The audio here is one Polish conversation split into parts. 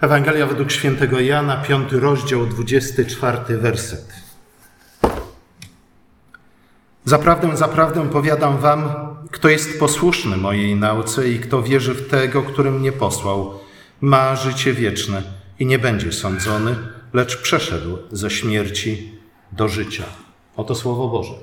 Ewangelia według świętego Jana, 5 rozdział, 24 werset. Zaprawdę, zaprawdę powiadam wam, kto jest posłuszny mojej nauce i kto wierzy w tego, który mnie posłał, ma życie wieczne i nie będzie sądzony, lecz przeszedł ze śmierci do życia. Oto Słowo Boże.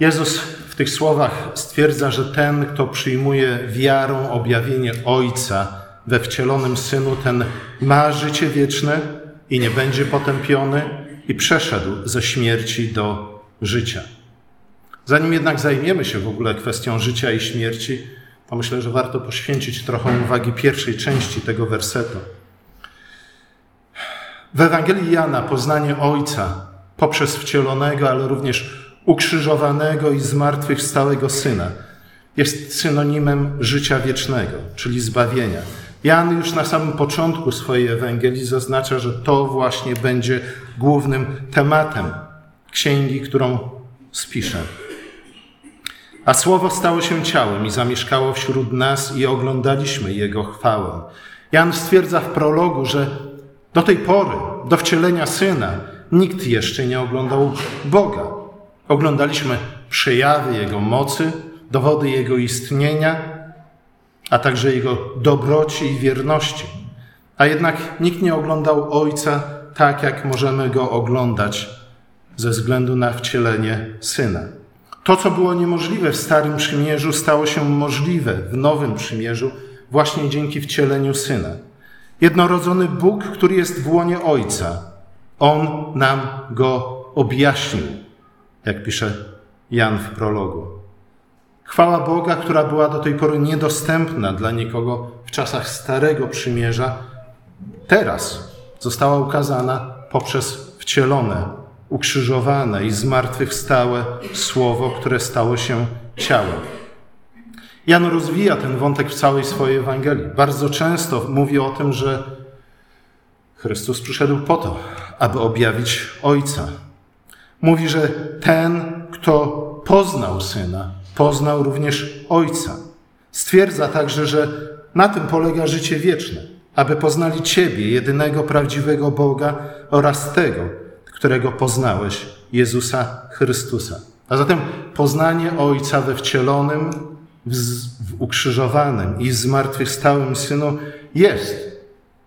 Jezus tych słowach stwierdza, że ten, kto przyjmuje wiarą objawienie Ojca we wcielonym Synu, ten ma życie wieczne i nie będzie potępiony i przeszedł ze śmierci do życia. Zanim jednak zajmiemy się w ogóle kwestią życia i śmierci, to myślę, że warto poświęcić trochę uwagi pierwszej części tego wersetu. W Ewangelii Jana poznanie Ojca poprzez wcielonego, ale również ukrzyżowanego i zmartwychwstałego Syna jest synonimem życia wiecznego, czyli zbawienia. Jan już na samym początku swojej Ewangelii zaznacza, że to właśnie będzie głównym tematem księgi, którą spiszę. A Słowo stało się ciałem i zamieszkało wśród nas i oglądaliśmy Jego chwałę. Jan stwierdza w prologu, że do tej pory, do wcielenia Syna, nikt jeszcze nie oglądał Boga. Oglądaliśmy przejawy Jego mocy, dowody Jego istnienia, a także Jego dobroci i wierności. A jednak nikt nie oglądał Ojca tak, jak możemy Go oglądać ze względu na wcielenie Syna. To, co było niemożliwe w Starym Przymierzu, stało się możliwe w Nowym Przymierzu właśnie dzięki wcieleniu Syna. Jednorodzony Bóg, który jest w łonie Ojca, On nam go objaśnił, jak pisze Jan w prologu. Chwała Boga, która była do tej pory niedostępna dla nikogo w czasach Starego Przymierza, teraz została ukazana poprzez wcielone, ukrzyżowane i zmartwychwstałe Słowo, które stało się ciałem. Jan rozwija ten wątek w całej swojej Ewangelii. Bardzo często mówi o tym, że Chrystus przyszedł po to, aby objawić Ojca. Mówi, że ten, kto poznał Syna, poznał również Ojca. Stwierdza także, że na tym polega życie wieczne, aby poznali Ciebie, jedynego prawdziwego Boga oraz tego, którego poznałeś, Jezusa Chrystusa. A zatem poznanie Ojca we wcielonym, w ukrzyżowanym i zmartwychwstałym Synu jest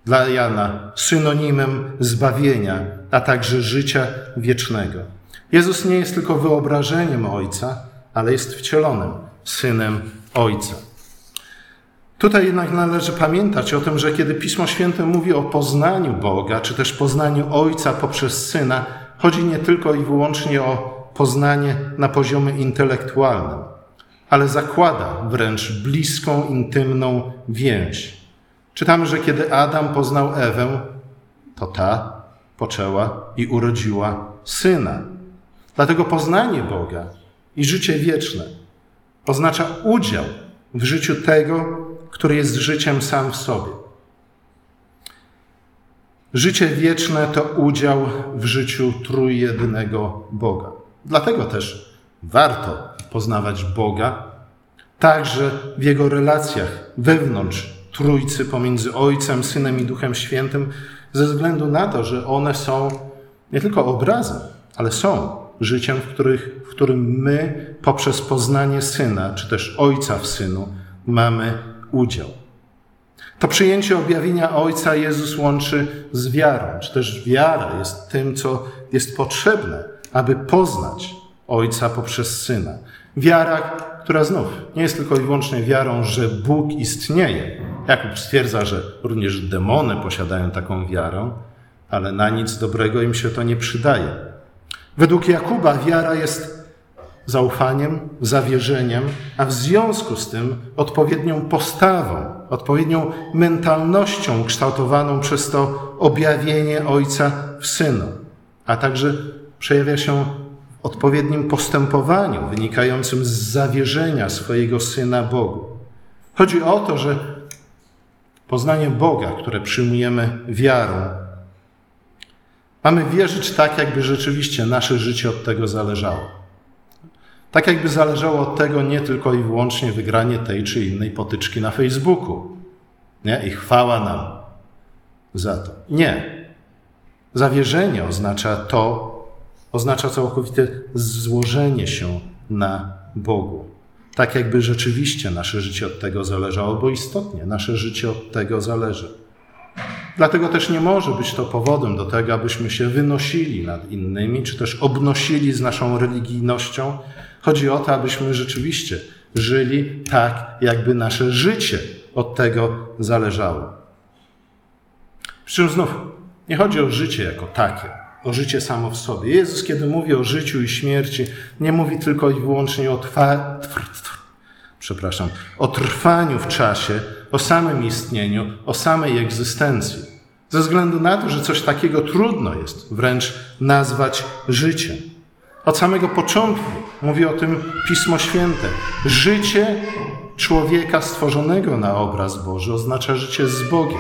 dla Jana synonimem zbawienia, a także życia wiecznego. Jezus nie jest tylko wyobrażeniem Ojca, ale jest wcielonym Synem Ojca. Tutaj jednak należy pamiętać o tym, że kiedy Pismo Święte mówi o poznaniu Boga, czy też poznaniu Ojca poprzez Syna, chodzi nie tylko i wyłącznie o poznanie na poziomie intelektualnym ale zakłada wręcz bliską, intymną więź. Czytamy, że kiedy Adam poznał Ewę, to ta poczęła i urodziła syna. Dlatego poznanie Boga i życie wieczne oznacza udział w życiu tego, który jest życiem sam w sobie. Życie wieczne to udział w życiu trójjedynego Boga. Dlatego też warto poznawać Boga, także w Jego relacjach wewnątrz Trójcy pomiędzy Ojcem, Synem i Duchem Świętym, ze względu na to, że one są nie tylko obrazem, ale są życiem, w, których, w którym my poprzez poznanie Syna, czy też Ojca w Synu, mamy udział. To przyjęcie objawienia Ojca Jezus łączy z wiarą, czy też wiara jest tym, co jest potrzebne, aby poznać Ojca poprzez Syna. Wiara, która znów nie jest tylko i wyłącznie wiarą, że Bóg istnieje. Jakub stwierdza, że również demony posiadają taką wiarę, ale na nic dobrego im się to nie przydaje. Według Jakuba wiara jest zaufaniem, zawierzeniem, a w związku z tym odpowiednią postawą, odpowiednią mentalnością kształtowaną przez to objawienie Ojca w Synu, a także przejawia się odpowiednim postępowaniu wynikającym z zawierzenia swojego syna Bogu. Chodzi o to, że poznanie Boga, które przyjmujemy wiarą, mamy wierzyć tak, jakby rzeczywiście nasze życie od tego zależało. Tak, jakby zależało od tego nie tylko i wyłącznie wygranie tej czy innej potyczki na Facebooku, Nie? I chwała nam za to. Nie. Zawierzenie oznacza to, oznacza całkowite złożenie się na Bogu. Tak jakby rzeczywiście nasze życie od tego zależało, bo istotnie nasze życie od tego zależy. Dlatego też nie może być to powodem do tego, abyśmy się wynosili nad innymi, czy też obnosili z naszą religijnością. Chodzi o to, abyśmy rzeczywiście żyli tak, jakby nasze życie od tego zależało. Przy czym znów nie chodzi o życie jako takie, o życie samo w sobie. Jezus, kiedy mówi o życiu i śmierci, nie mówi tylko i wyłącznie o, przepraszam, o trwaniu w czasie, o samym istnieniu, o samej egzystencji. Ze względu na to, że coś takiego trudno jest wręcz nazwać życiem. Od samego początku mówi o tym Pismo Święte. Życie człowieka stworzonego na obraz Boży oznacza życie z Bogiem.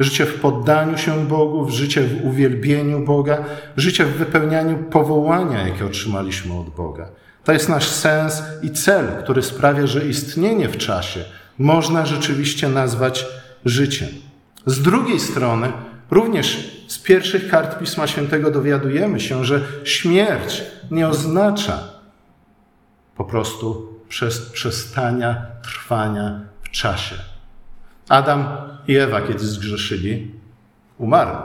Życie w poddaniu się Bogu, życie w uwielbieniu Boga, życie w wypełnianiu powołania, jakie otrzymaliśmy od Boga. To jest nasz sens i cel, który sprawia, że istnienie w czasie można rzeczywiście nazwać życiem. Z drugiej strony, również z pierwszych kart Pisma Świętego dowiadujemy się, że śmierć nie oznacza po prostu przestania trwania w czasie. Adam i Ewa, kiedy zgrzeszyli, umarli,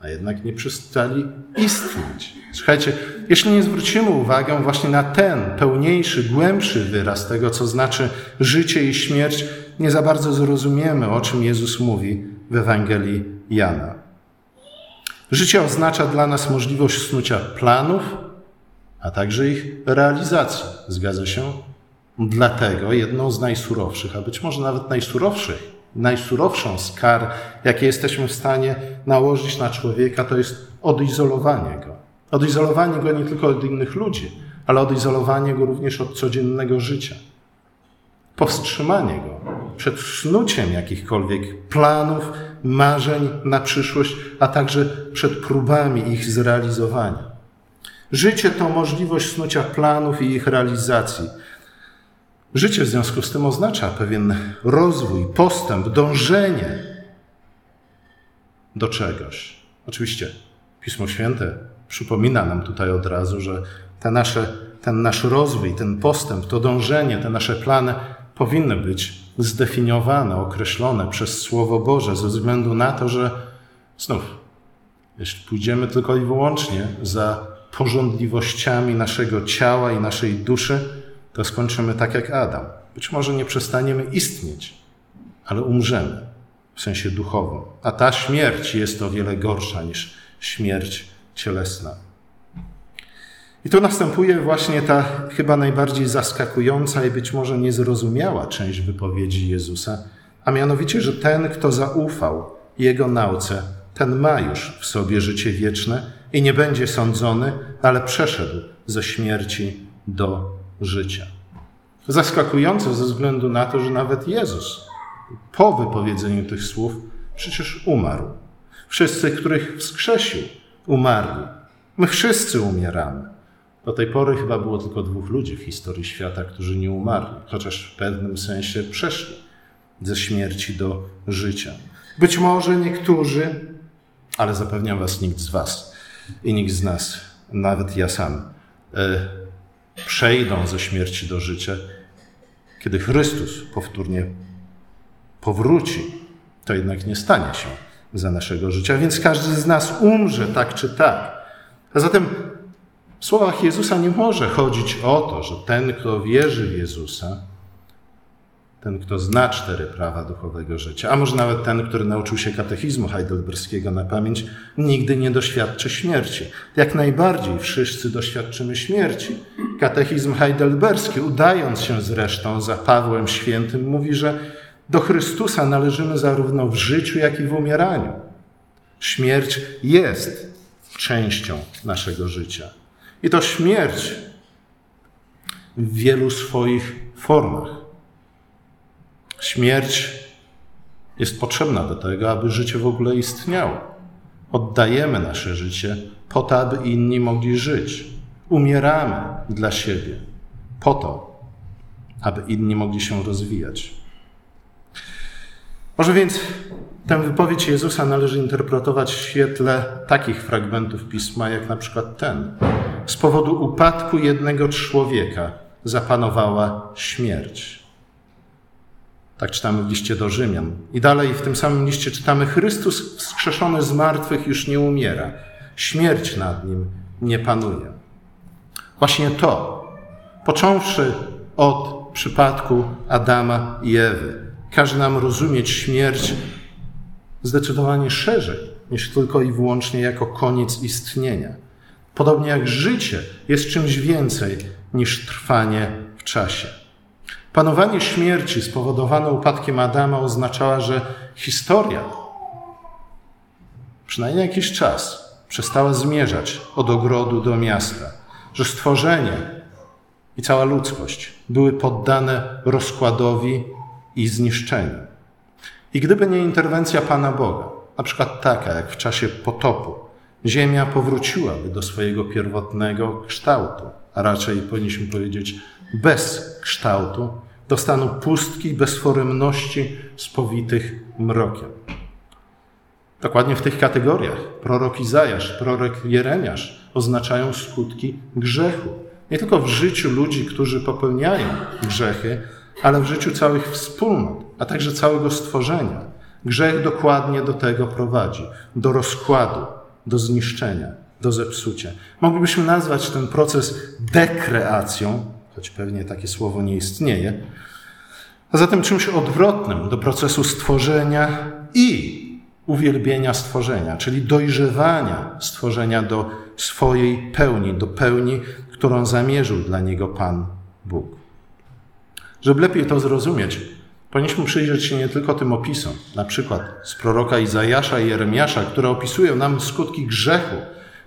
a jednak nie przestali istnieć. Słuchajcie, jeśli nie zwrócimy uwagi właśnie na ten pełniejszy, głębszy wyraz tego, co znaczy życie i śmierć, nie za bardzo zrozumiemy, o czym Jezus mówi w Ewangelii Jana. Życie oznacza dla nas możliwość snucia planów, a także ich realizacji. Zgadza się? Dlatego jedną z najsurowszych, a być może nawet najsurowszych, najsurowszą z kar, jakie jesteśmy w stanie nałożyć na człowieka, to jest odizolowanie go. Odizolowanie go nie tylko od innych ludzi, ale odizolowanie go również od codziennego życia. Powstrzymanie go przed snuciem jakichkolwiek planów, marzeń na przyszłość, a także przed próbami ich zrealizowania. Życie to możliwość snucia planów i ich realizacji. Życie w związku z tym oznacza pewien rozwój, postęp, dążenie do czegoś. Oczywiście Pismo Święte przypomina nam tutaj od razu, że te nasze, ten nasz rozwój, ten postęp, to dążenie, te nasze plany powinny być zdefiniowane, określone przez Słowo Boże, ze względu na to, że znów, jeśli pójdziemy tylko i wyłącznie za porządliwościami naszego ciała i naszej duszy, to skończymy tak jak Adam. Być może nie przestaniemy istnieć, ale umrzemy w sensie duchowym. A ta śmierć jest o wiele gorsza niż śmierć cielesna. I tu następuje właśnie ta chyba najbardziej zaskakująca i być może niezrozumiała część wypowiedzi Jezusa, a mianowicie, że ten, kto zaufał Jego nauce, ten ma już w sobie życie wieczne i nie będzie sądzony, ale przeszedł ze śmierci do życia. Zaskakujące ze względu na to, że nawet Jezus po wypowiedzeniu tych słów przecież umarł. Wszyscy, których wskrzesił, umarli. My wszyscy umieramy. Do tej pory chyba było tylko dwóch ludzi w historii świata, którzy nie umarli, chociaż w pewnym sensie przeszli ze śmierci do życia. Być może niektórzy, ale zapewniam Was, nikt z Was i nikt z nas, nawet ja sam, e, przejdą ze śmierci do życia, kiedy Chrystus powtórnie powróci, to jednak nie stanie się za naszego życia, więc każdy z nas umrze tak czy tak. A zatem w słowach Jezusa nie może chodzić o to, że ten, kto wierzy w Jezusa, ten, kto zna cztery prawa duchowego życia, a może nawet ten, który nauczył się katechizmu heidelberskiego na pamięć, nigdy nie doświadczy śmierci. Jak najbardziej wszyscy doświadczymy śmierci. Katechizm heidelberski, udając się zresztą za Pawłem Świętym, mówi, że do Chrystusa należymy zarówno w życiu, jak i w umieraniu. Śmierć jest częścią naszego życia. I to śmierć w wielu swoich formach. Śmierć jest potrzebna do tego, aby życie w ogóle istniało. Oddajemy nasze życie po to, aby inni mogli żyć. Umieramy dla siebie po to, aby inni mogli się rozwijać. Może więc tę wypowiedź Jezusa należy interpretować w świetle takich fragmentów pisma, jak na przykład ten. Z powodu upadku jednego człowieka zapanowała śmierć. Tak czytamy w liście do Rzymian. I dalej w tym samym liście czytamy: Chrystus wskrzeszony z martwych już nie umiera, śmierć nad nim nie panuje. Właśnie to, począwszy od przypadku Adama i Ewy, każe nam rozumieć śmierć zdecydowanie szerzej niż tylko i wyłącznie jako koniec istnienia. Podobnie jak życie jest czymś więcej niż trwanie w czasie. Panowanie śmierci spowodowane upadkiem Adama oznaczała, że historia, przynajmniej jakiś czas, przestała zmierzać od ogrodu do miasta, że stworzenie i cała ludzkość były poddane rozkładowi i zniszczeniu. I gdyby nie interwencja Pana Boga, na przykład taka jak w czasie potopu, Ziemia powróciłaby do swojego pierwotnego kształtu, a raczej powinniśmy powiedzieć bez kształtu, do stanu pustki bezforemności spowitych mrokiem. Dokładnie w tych kategoriach prorok Izajasz, prorok Jeremiasz oznaczają skutki grzechu. Nie tylko w życiu ludzi, którzy popełniają grzechy, ale w życiu całych wspólnot, a także całego stworzenia. Grzech dokładnie do tego prowadzi, do rozkładu, do zniszczenia, do zepsucia. Moglibyśmy nazwać ten proces dekreacją, choć pewnie takie słowo nie istnieje, a zatem czymś odwrotnym do procesu stworzenia i uwielbienia stworzenia, czyli dojrzewania stworzenia do swojej pełni, do pełni, którą zamierzył dla niego Pan Bóg. Żeby lepiej to zrozumieć, powinniśmy przyjrzeć się nie tylko tym opisom, na przykład z proroka Izajasza i Jeremiasza, które opisują nam skutki grzechu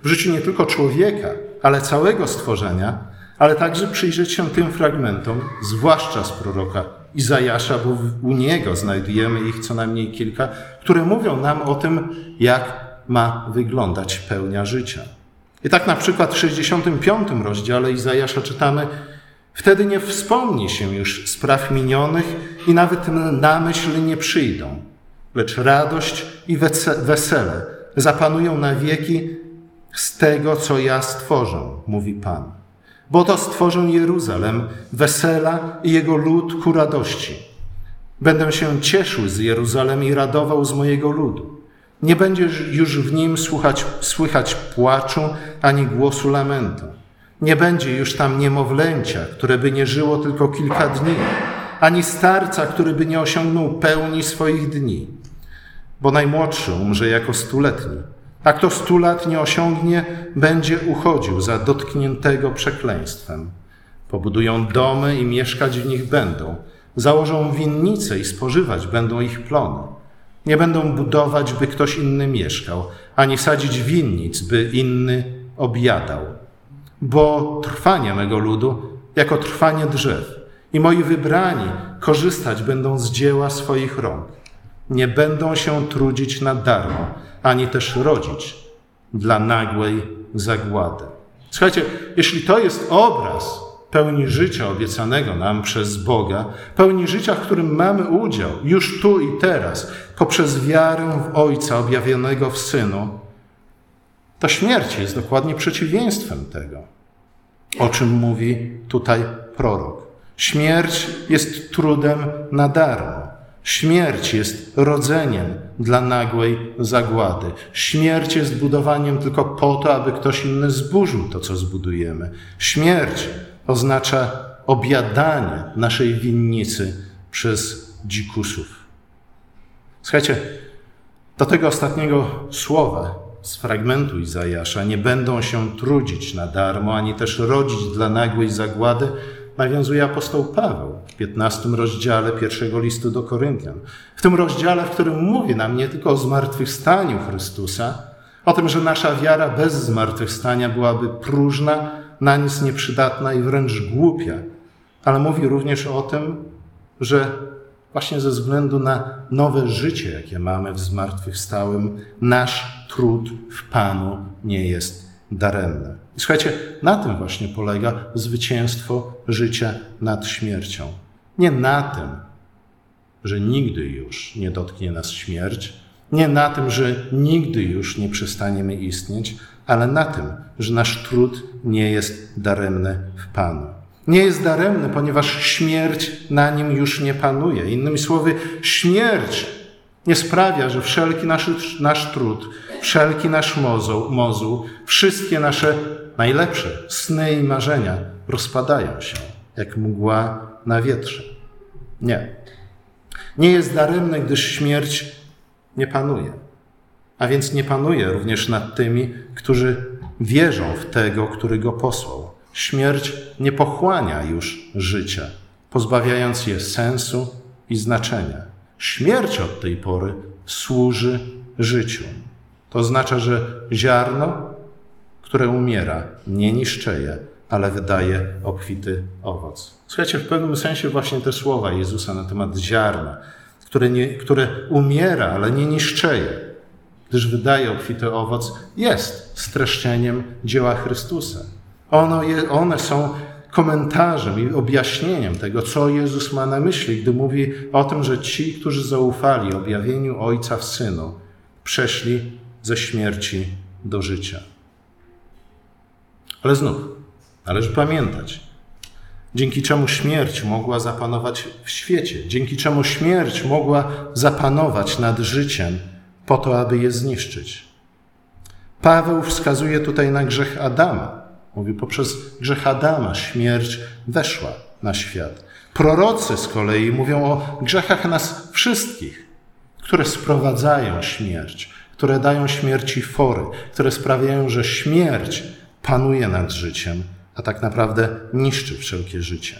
w życiu nie tylko człowieka, ale całego stworzenia, ale także przyjrzeć się tym fragmentom, zwłaszcza z proroka Izajasza, bo u niego znajdujemy ich co najmniej kilka, które mówią nam o tym, jak ma wyglądać pełnia życia. I tak na przykład w 65 rozdziale Izajasza czytamy: Wtedy nie wspomni się już spraw minionych i nawet na myśl nie przyjdą, lecz radość i wesele zapanują na wieki z tego, co ja stworzę, mówi Pan. Bo to stworzę Jeruzalem, wesela i jego lud ku radości. Będę się cieszył z Jeruzalem i radował z mojego ludu. Nie będzie już w nim słuchać, słychać płaczu ani głosu lamentu. Nie będzie już tam niemowlęcia, które by nie żyło tylko kilka dni, ani starca, który by nie osiągnął pełni swoich dni, bo najmłodszy umrze jako stuletni, a kto stu lat nie osiągnie, będzie uchodził za dotkniętego przekleństwem. Pobudują domy i mieszkać w nich będą, założą winnice i spożywać będą ich plony. Nie będą budować, by ktoś inny mieszkał, ani sadzić winnic, by inny objadał bo trwanie mego ludu jako trwanie drzew i moi wybrani korzystać będą z dzieła swoich rąk. Nie będą się trudzić na darmo, ani też rodzić dla nagłej zagłady. Słuchajcie, jeśli to jest obraz pełni życia obiecanego nam przez Boga, pełni życia, w którym mamy udział już tu i teraz, poprzez wiarę w Ojca objawionego w Synu, to śmierć jest dokładnie przeciwieństwem tego, o czym mówi tutaj prorok. Śmierć jest trudem na darmo. Śmierć jest rodzeniem dla nagłej zagłady. Śmierć jest budowaniem tylko po to, aby ktoś inny zburzył to, co zbudujemy. Śmierć oznacza obiadanie naszej winnicy przez dzikusów. Słuchajcie, do tego ostatniego słowa z fragmentu Izajasza, nie będą się trudzić na darmo, ani też rodzić dla nagłej zagłady, nawiązuje apostoł Paweł w 15 rozdziale pierwszego listu do Koryntian. W tym rozdziale, w którym mówi nam nie tylko o zmartwychwstaniu Chrystusa, o tym, że nasza wiara bez zmartwychwstania byłaby próżna, na nic nieprzydatna i wręcz głupia, ale mówi również o tym, że właśnie ze względu na nowe życie, jakie mamy w zmartwychwstałym, nasz trud w Panu nie jest daremny. I słuchajcie, na tym właśnie polega zwycięstwo życia nad śmiercią. Nie na tym, że nigdy już nie dotknie nas śmierć, nie na tym, że nigdy już nie przestaniemy istnieć, ale na tym, że nasz trud nie jest daremny w Panu. Nie jest daremny, ponieważ śmierć na nim już nie panuje. Innymi słowy, śmierć nie sprawia, że wszelki nasz, nasz trud, wszelki nasz mozuł, mozuł, wszystkie nasze najlepsze sny i marzenia rozpadają się jak mgła na wietrze. Nie. Nie jest daremny, gdyż śmierć nie panuje. A więc nie panuje również nad tymi, którzy wierzą w tego, który go posłał. Śmierć nie pochłania już życia, pozbawiając je sensu i znaczenia. Śmierć od tej pory służy życiu. To oznacza, że ziarno, które umiera, nie niszczeje, ale wydaje obfity owoc. Słuchajcie, w pewnym sensie właśnie te słowa Jezusa na temat ziarna, które, nie, które umiera, ale nie niszczeje, gdyż wydaje obfity owoc, jest streszczeniem dzieła Chrystusa. Ono je, one są komentarzem i objaśnieniem tego, co Jezus ma na myśli, gdy mówi o tym, że ci, którzy zaufali objawieniu Ojca w Synu, przeszli ze śmierci do życia. Ale znów, należy pamiętać, dzięki czemu śmierć mogła zapanować w świecie, dzięki czemu śmierć mogła zapanować nad życiem po to, aby je zniszczyć. Paweł wskazuje tutaj na grzech Adama. Mówi, poprzez grzech Adama śmierć weszła na świat. Prorocy z kolei mówią o grzechach nas wszystkich, które sprowadzają śmierć, które dają śmierci fory, które sprawiają, że śmierć panuje nad życiem, a tak naprawdę niszczy wszelkie życie.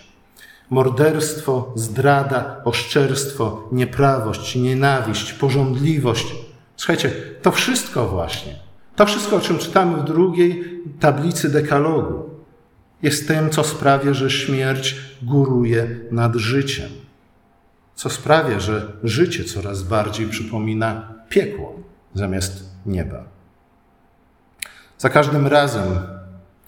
Morderstwo, zdrada, oszczerstwo, nieprawość, nienawiść, porządliwość. Słuchajcie, to wszystko właśnie, to wszystko, o czym czytamy w drugiej tablicy dekalogu, jest tym, co sprawia, że śmierć góruje nad życiem. Co sprawia, że życie coraz bardziej przypomina piekło zamiast nieba. Za każdym razem,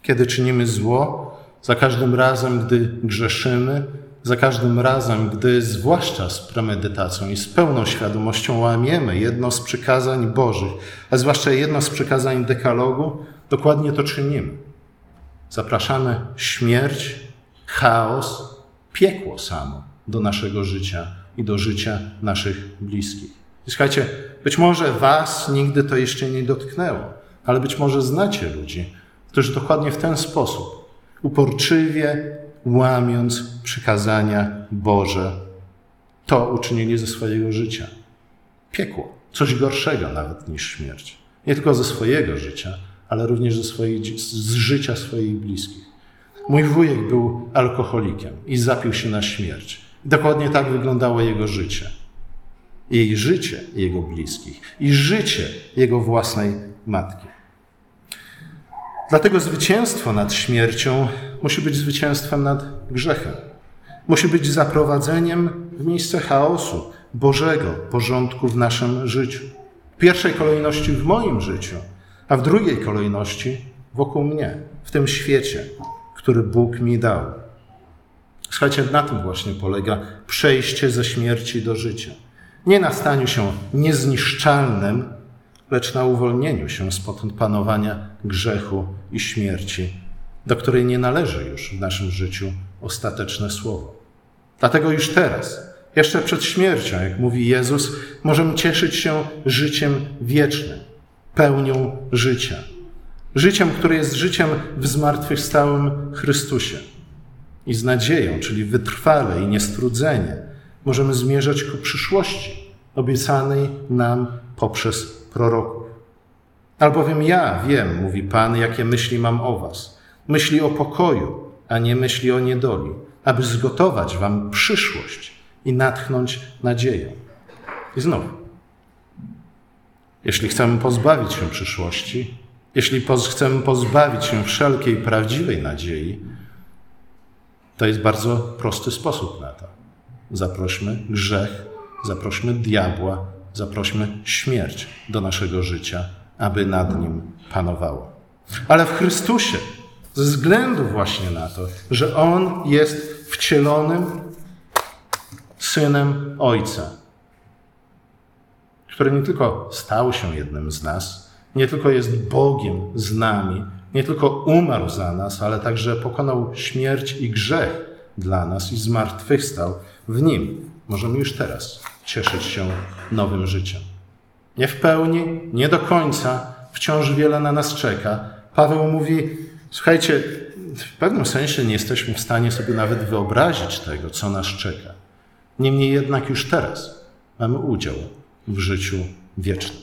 kiedy czynimy zło, za każdym razem, gdy grzeszymy, za każdym razem, gdy zwłaszcza z premedytacją i z pełną świadomością łamiemy jedno z przykazań Bożych, a zwłaszcza jedno z przykazań dekalogu, dokładnie to czynimy. Zapraszamy śmierć, chaos, piekło samo do naszego życia i do życia naszych bliskich. I słuchajcie, być może Was nigdy to jeszcze nie dotknęło, ale być może znacie ludzi, którzy dokładnie w ten sposób, uporczywie łamiąc przykazania Boże, to uczynili ze swojego życia. Piekło, coś gorszego nawet niż śmierć. Nie tylko ze swojego życia, ale również ze z życia swoich bliskich. Mój wujek był alkoholikiem i zapił się na śmierć. Dokładnie tak wyglądało jego życie. Jej życie jego bliskich i życie jego własnej matki. Dlatego zwycięstwo nad śmiercią musi być zwycięstwem nad grzechem. Musi być zaprowadzeniem w miejsce chaosu, Bożego porządku w naszym życiu. W pierwszej kolejności w moim życiu, a w drugiej kolejności wokół mnie, w tym świecie, który Bóg mi dał. Słuchajcie, na tym właśnie polega przejście ze śmierci do życia. Nie na staniu się niezniszczalnym, lecz na uwolnieniu się spod panowania grzechu i śmierci, do której nie należy już w naszym życiu ostateczne słowo. Dlatego już teraz, jeszcze przed śmiercią, jak mówi Jezus, możemy cieszyć się życiem wiecznym, pełnią życia. Życiem, które jest życiem w zmartwychwstałym Chrystusie. I z nadzieją, czyli wytrwale i niestrudzenie, możemy zmierzać ku przyszłości obiecanej nam poprzez proroków. Albowiem ja wiem, mówi Pan, jakie myśli mam o was. Myśli o pokoju, a nie myśli o niedoli, aby zgotować wam przyszłość i natchnąć nadzieję. I znowu, jeśli chcemy pozbawić się przyszłości, jeśli poz chcemy pozbawić się wszelkiej prawdziwej nadziei, to jest bardzo prosty sposób na to. Zaprośmy grzech, zaprośmy diabła, zaprośmy śmierć do naszego życia, aby nad nim panowało. Ale w Chrystusie, ze względu właśnie na to, że On jest wcielonym synem Ojca, który nie tylko stał się jednym z nas, nie tylko jest Bogiem z nami, nie tylko umarł za nas, ale także pokonał śmierć i grzech dla nas i zmartwychwstał w nim. Możemy już teraz cieszyć się nowym życiem. Nie w pełni, nie do końca, wciąż wiele na nas czeka. Paweł mówi: Słuchajcie, w pewnym sensie nie jesteśmy w stanie sobie nawet wyobrazić tego, co nas czeka. Niemniej jednak już teraz mamy udział w życiu wiecznym.